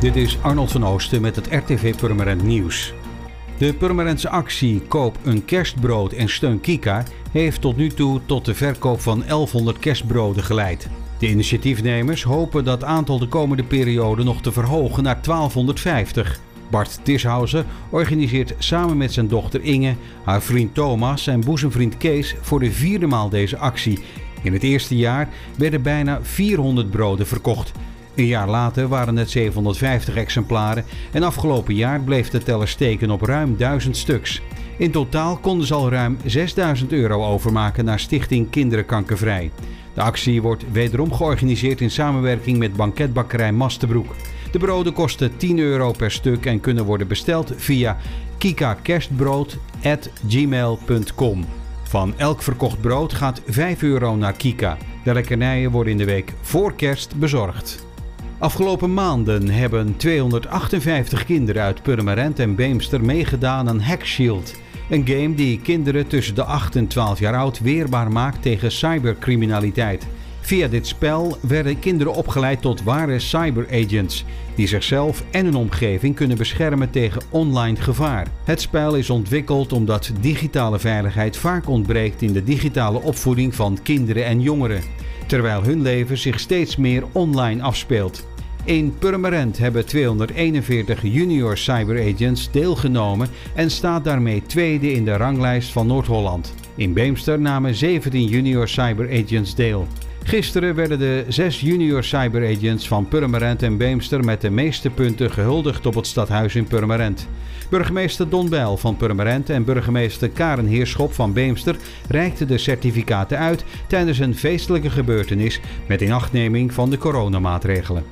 Dit is Arnold van Oosten met het RTV Purmerend Nieuws. De Purmerendse actie Koop een kerstbrood en steun Kika heeft tot nu toe tot de verkoop van 1100 kerstbroden geleid. De initiatiefnemers hopen dat aantal de komende periode nog te verhogen naar 1250. Bart Tishauser organiseert samen met zijn dochter Inge, haar vriend Thomas en boezemvriend Kees voor de vierde maal deze actie. In het eerste jaar werden bijna 400 broden verkocht. Een jaar later waren het 750 exemplaren en afgelopen jaar bleef de teller steken op ruim 1000 stuks. In totaal konden ze al ruim 6000 euro overmaken naar Stichting Kinderen Kankervrij. De actie wordt wederom georganiseerd in samenwerking met banketbakkerij Mastenbroek. De broden kosten 10 euro per stuk en kunnen worden besteld via kikakerstbrood.gmail.com. Van elk verkocht brood gaat 5 euro naar Kika. De lekkernijen worden in de week voor kerst bezorgd. Afgelopen maanden hebben 258 kinderen uit Purmerend en Beemster meegedaan aan Hackshield. Een game die kinderen tussen de 8 en 12 jaar oud weerbaar maakt tegen cybercriminaliteit. Via dit spel werden kinderen opgeleid tot ware cyberagents, die zichzelf en hun omgeving kunnen beschermen tegen online gevaar. Het spel is ontwikkeld omdat digitale veiligheid vaak ontbreekt in de digitale opvoeding van kinderen en jongeren, terwijl hun leven zich steeds meer online afspeelt. In Purmerend hebben 241 junior cyberagents deelgenomen en staat daarmee tweede in de ranglijst van Noord-Holland. In Beemster namen 17 junior cyberagents deel. Gisteren werden de zes junior cyberagents van Purmerend en Beemster met de meeste punten gehuldigd op het stadhuis in Purmerend. Burgemeester Don Bijl van Purmerend en burgemeester Karen Heerschop van Beemster reikten de certificaten uit tijdens een feestelijke gebeurtenis met inachtneming van de coronamaatregelen.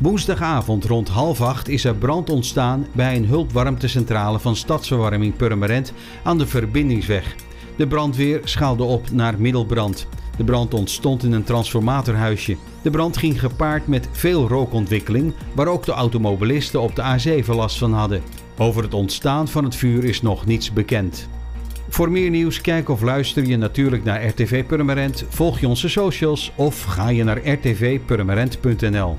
Woensdagavond rond half acht is er brand ontstaan bij een hulpwarmtecentrale van Stadsverwarming Purmerend aan de Verbindingsweg. De brandweer schaalde op naar middelbrand. De brand ontstond in een transformatorhuisje. De brand ging gepaard met veel rookontwikkeling, waar ook de automobilisten op de A7 last van hadden. Over het ontstaan van het vuur is nog niets bekend. Voor meer nieuws kijk of luister je natuurlijk naar RTV Purmerend, volg je onze socials of ga je naar rtvpurmerend.nl.